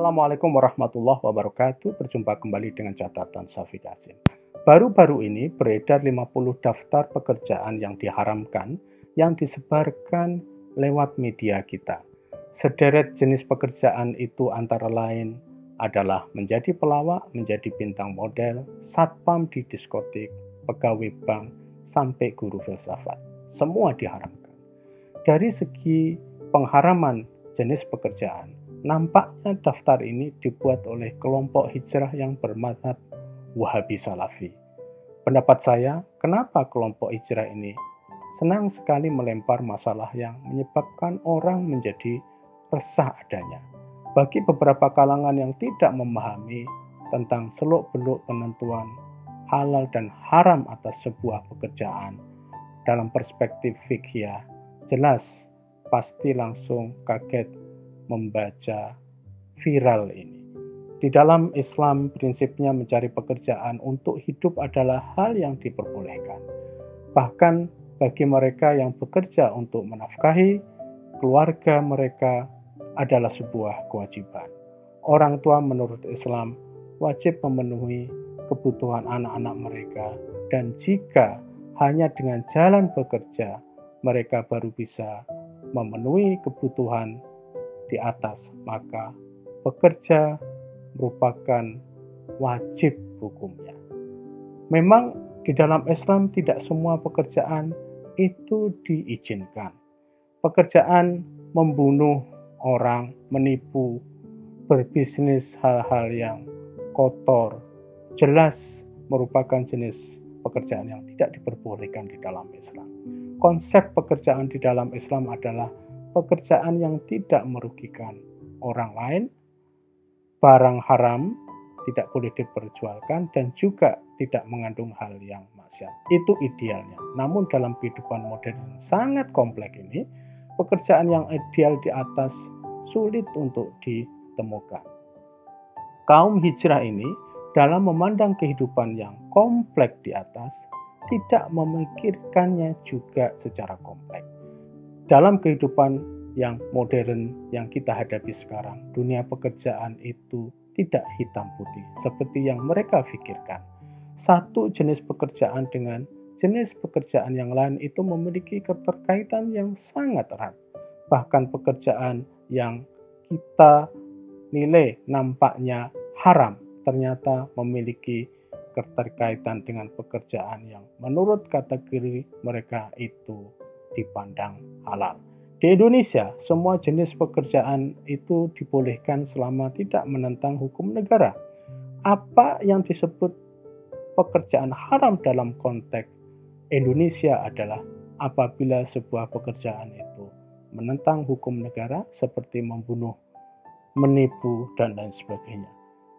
Assalamualaikum warahmatullahi wabarakatuh. Berjumpa kembali dengan catatan Safi Kasim. Baru-baru ini beredar 50 daftar pekerjaan yang diharamkan yang disebarkan lewat media kita. Sederet jenis pekerjaan itu antara lain adalah menjadi pelawak, menjadi bintang model, satpam di diskotik, pegawai bank, sampai guru filsafat. Semua diharamkan. Dari segi pengharaman jenis pekerjaan, nampaknya daftar ini dibuat oleh kelompok hijrah yang bermadhab Wahabi Salafi. Pendapat saya, kenapa kelompok hijrah ini senang sekali melempar masalah yang menyebabkan orang menjadi resah adanya bagi beberapa kalangan yang tidak memahami tentang seluk-beluk penentuan halal dan haram atas sebuah pekerjaan dalam perspektif fikih jelas pasti langsung kaget membaca viral ini. Di dalam Islam prinsipnya mencari pekerjaan untuk hidup adalah hal yang diperbolehkan. Bahkan bagi mereka yang bekerja untuk menafkahi keluarga mereka adalah sebuah kewajiban. Orang tua menurut Islam wajib memenuhi kebutuhan anak-anak mereka dan jika hanya dengan jalan bekerja mereka baru bisa memenuhi kebutuhan di atas maka bekerja merupakan wajib hukumnya. Memang di dalam Islam tidak semua pekerjaan itu diizinkan. Pekerjaan membunuh orang menipu, berbisnis hal-hal yang kotor, jelas merupakan jenis pekerjaan yang tidak diperbolehkan di dalam Islam. Konsep pekerjaan di dalam Islam adalah pekerjaan yang tidak merugikan orang lain, barang haram tidak boleh diperjualkan dan juga tidak mengandung hal yang maksiat. Itu idealnya. Namun dalam kehidupan modern yang sangat kompleks ini, pekerjaan yang ideal di atas sulit untuk ditemukan. Kaum hijrah ini dalam memandang kehidupan yang kompleks di atas tidak memikirkannya juga secara kompleks. Dalam kehidupan yang modern yang kita hadapi sekarang, dunia pekerjaan itu tidak hitam putih seperti yang mereka pikirkan. Satu jenis pekerjaan dengan jenis pekerjaan yang lain itu memiliki keterkaitan yang sangat erat. Bahkan pekerjaan yang kita nilai nampaknya haram ternyata memiliki keterkaitan dengan pekerjaan yang menurut kategori mereka itu dipandang halal. Di Indonesia, semua jenis pekerjaan itu dibolehkan selama tidak menentang hukum negara. Apa yang disebut pekerjaan haram dalam konteks Indonesia adalah apabila sebuah pekerjaan itu menentang hukum negara seperti membunuh, menipu, dan lain sebagainya.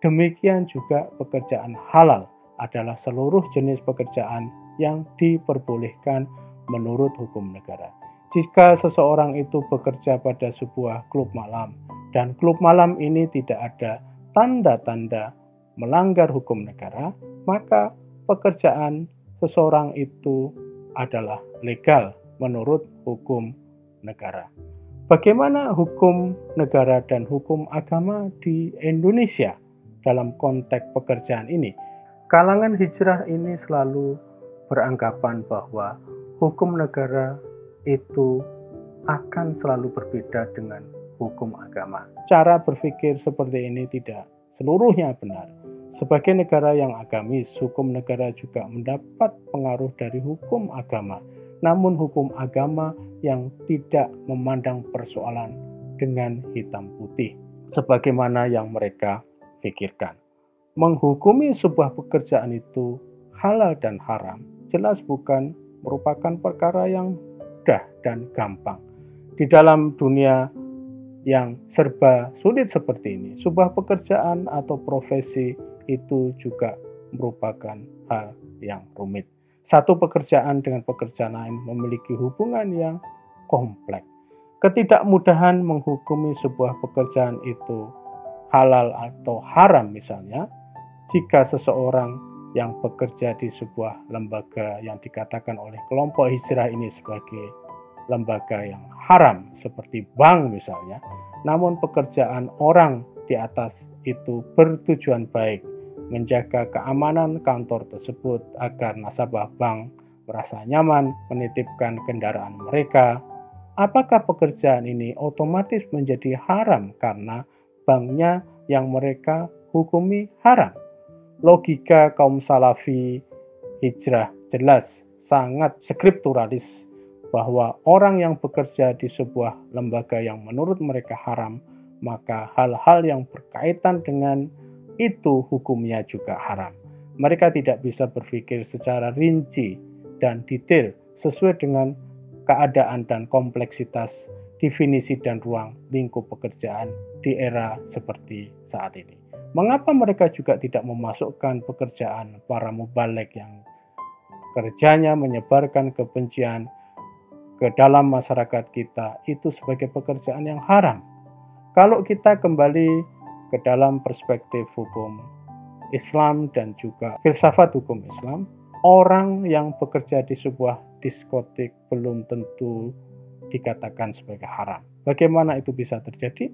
Demikian juga pekerjaan halal adalah seluruh jenis pekerjaan yang diperbolehkan menurut hukum negara. Jika seseorang itu bekerja pada sebuah klub malam dan klub malam ini tidak ada tanda-tanda melanggar hukum negara, maka pekerjaan seseorang itu adalah legal menurut hukum negara. Bagaimana hukum negara dan hukum agama di Indonesia dalam konteks pekerjaan ini? Kalangan hijrah ini selalu beranggapan bahwa hukum negara itu akan selalu berbeda dengan hukum agama. Cara berpikir seperti ini tidak seluruhnya benar sebagai negara yang agamis, hukum negara juga mendapat pengaruh dari hukum agama. Namun hukum agama yang tidak memandang persoalan dengan hitam putih sebagaimana yang mereka pikirkan. Menghukumi sebuah pekerjaan itu halal dan haram jelas bukan merupakan perkara yang mudah dan gampang. Di dalam dunia yang serba sulit seperti ini, sebuah pekerjaan atau profesi itu juga merupakan hal yang rumit. Satu pekerjaan dengan pekerjaan lain memiliki hubungan yang kompleks. Ketidakmudahan menghukumi sebuah pekerjaan itu halal atau haram misalnya, jika seseorang yang bekerja di sebuah lembaga yang dikatakan oleh kelompok hijrah ini sebagai lembaga yang haram seperti bank misalnya, namun pekerjaan orang di atas itu bertujuan baik menjaga keamanan kantor tersebut agar nasabah bank merasa nyaman menitipkan kendaraan mereka, apakah pekerjaan ini otomatis menjadi haram karena banknya yang mereka hukumi haram? Logika kaum salafi hijrah jelas sangat skripturalis bahwa orang yang bekerja di sebuah lembaga yang menurut mereka haram, maka hal-hal yang berkaitan dengan itu hukumnya juga haram. Mereka tidak bisa berpikir secara rinci dan detail sesuai dengan keadaan dan kompleksitas definisi dan ruang lingkup pekerjaan di era seperti saat ini. Mengapa mereka juga tidak memasukkan pekerjaan para mubalek yang kerjanya menyebarkan kebencian ke dalam masyarakat kita itu sebagai pekerjaan yang haram? Kalau kita kembali ke dalam perspektif hukum Islam dan juga filsafat hukum Islam, orang yang bekerja di sebuah diskotik belum tentu dikatakan sebagai haram. Bagaimana itu bisa terjadi?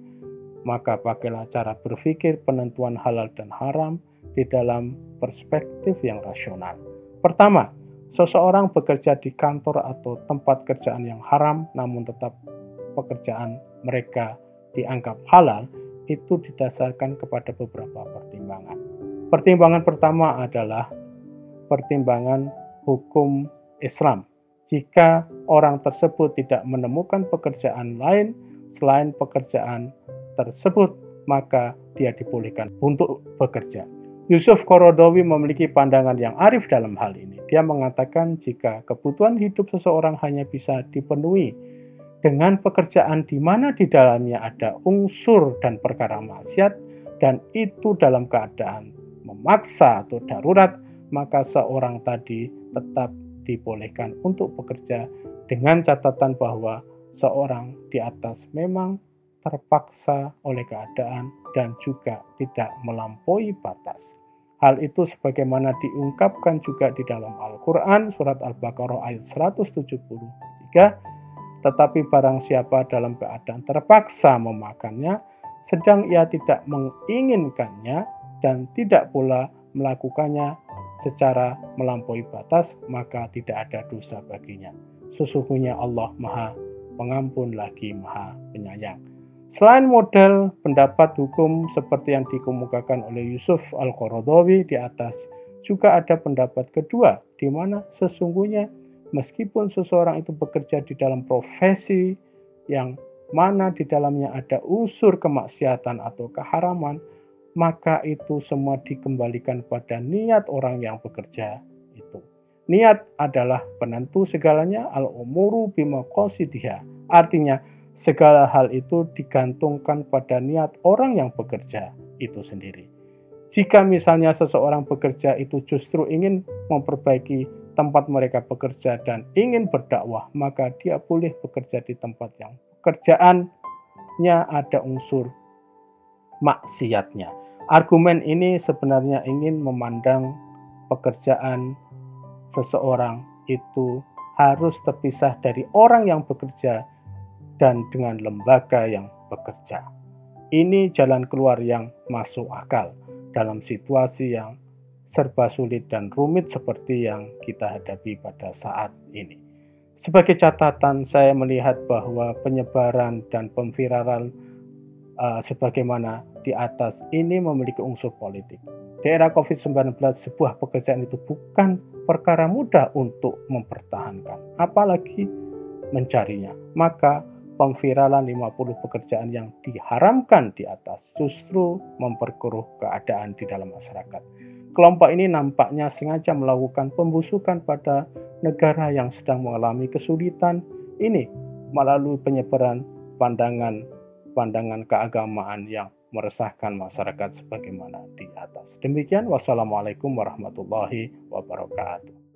Maka pakailah cara berpikir penentuan halal dan haram di dalam perspektif yang rasional. Pertama, seseorang bekerja di kantor atau tempat kerjaan yang haram namun tetap pekerjaan mereka dianggap halal itu didasarkan kepada beberapa pertimbangan. Pertimbangan pertama adalah pertimbangan hukum Islam. Jika orang tersebut tidak menemukan pekerjaan lain selain pekerjaan tersebut, maka dia dibolehkan untuk bekerja. Yusuf Korodowi memiliki pandangan yang arif dalam hal ini. Dia mengatakan jika kebutuhan hidup seseorang hanya bisa dipenuhi dengan pekerjaan di mana di dalamnya ada unsur dan perkara maksiat dan itu dalam keadaan memaksa atau darurat, maka seorang tadi tetap dibolehkan untuk bekerja dengan catatan bahwa seorang di atas memang terpaksa oleh keadaan dan juga tidak melampaui batas. Hal itu sebagaimana diungkapkan juga di dalam Al-Quran, surat Al-Baqarah ayat 173, tetapi barang siapa dalam keadaan terpaksa memakannya, sedang ia tidak menginginkannya dan tidak pula melakukannya secara melampaui batas, maka tidak ada dosa baginya. Sesungguhnya Allah Maha Pengampun lagi Maha Penyayang. Selain model pendapat hukum seperti yang dikemukakan oleh Yusuf Al-Qaradawi di atas, juga ada pendapat kedua di mana sesungguhnya meskipun seseorang itu bekerja di dalam profesi yang mana di dalamnya ada unsur kemaksiatan atau keharaman, maka itu semua dikembalikan pada niat orang yang bekerja itu. Niat adalah penentu segalanya al-umuru bima qasidiha. Artinya segala hal itu digantungkan pada niat orang yang bekerja itu sendiri. Jika misalnya seseorang bekerja itu justru ingin memperbaiki tempat mereka bekerja dan ingin berdakwah, maka dia boleh bekerja di tempat yang pekerjaannya ada unsur maksiatnya. Argumen ini sebenarnya ingin memandang pekerjaan seseorang itu harus terpisah dari orang yang bekerja dan dengan lembaga yang bekerja. Ini jalan keluar yang masuk akal dalam situasi yang serba sulit dan rumit seperti yang kita hadapi pada saat ini. Sebagai catatan, saya melihat bahwa penyebaran dan pemviralan uh, sebagaimana di atas ini memiliki unsur politik. Di era COVID-19, sebuah pekerjaan itu bukan perkara mudah untuk mempertahankan, apalagi mencarinya. Maka pemviralan 50 pekerjaan yang diharamkan di atas justru memperkeruh keadaan di dalam masyarakat. Kelompok ini nampaknya sengaja melakukan pembusukan pada negara yang sedang mengalami kesulitan ini melalui penyebaran pandangan-pandangan keagamaan yang meresahkan masyarakat sebagaimana di atas. Demikian wassalamualaikum warahmatullahi wabarakatuh.